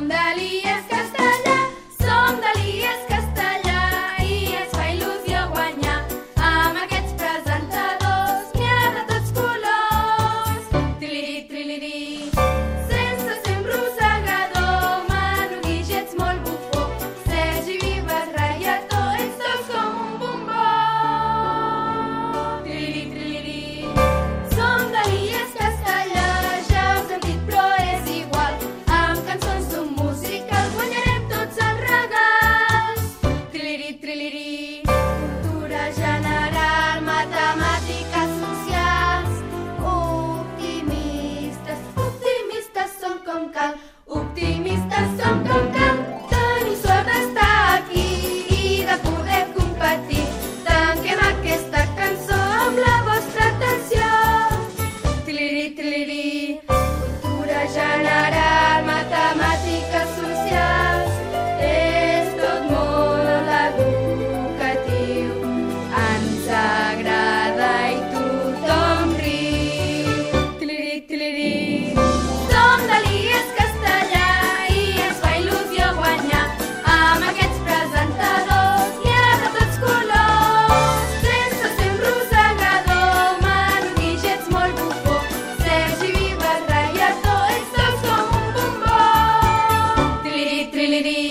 Son de Shana. possibility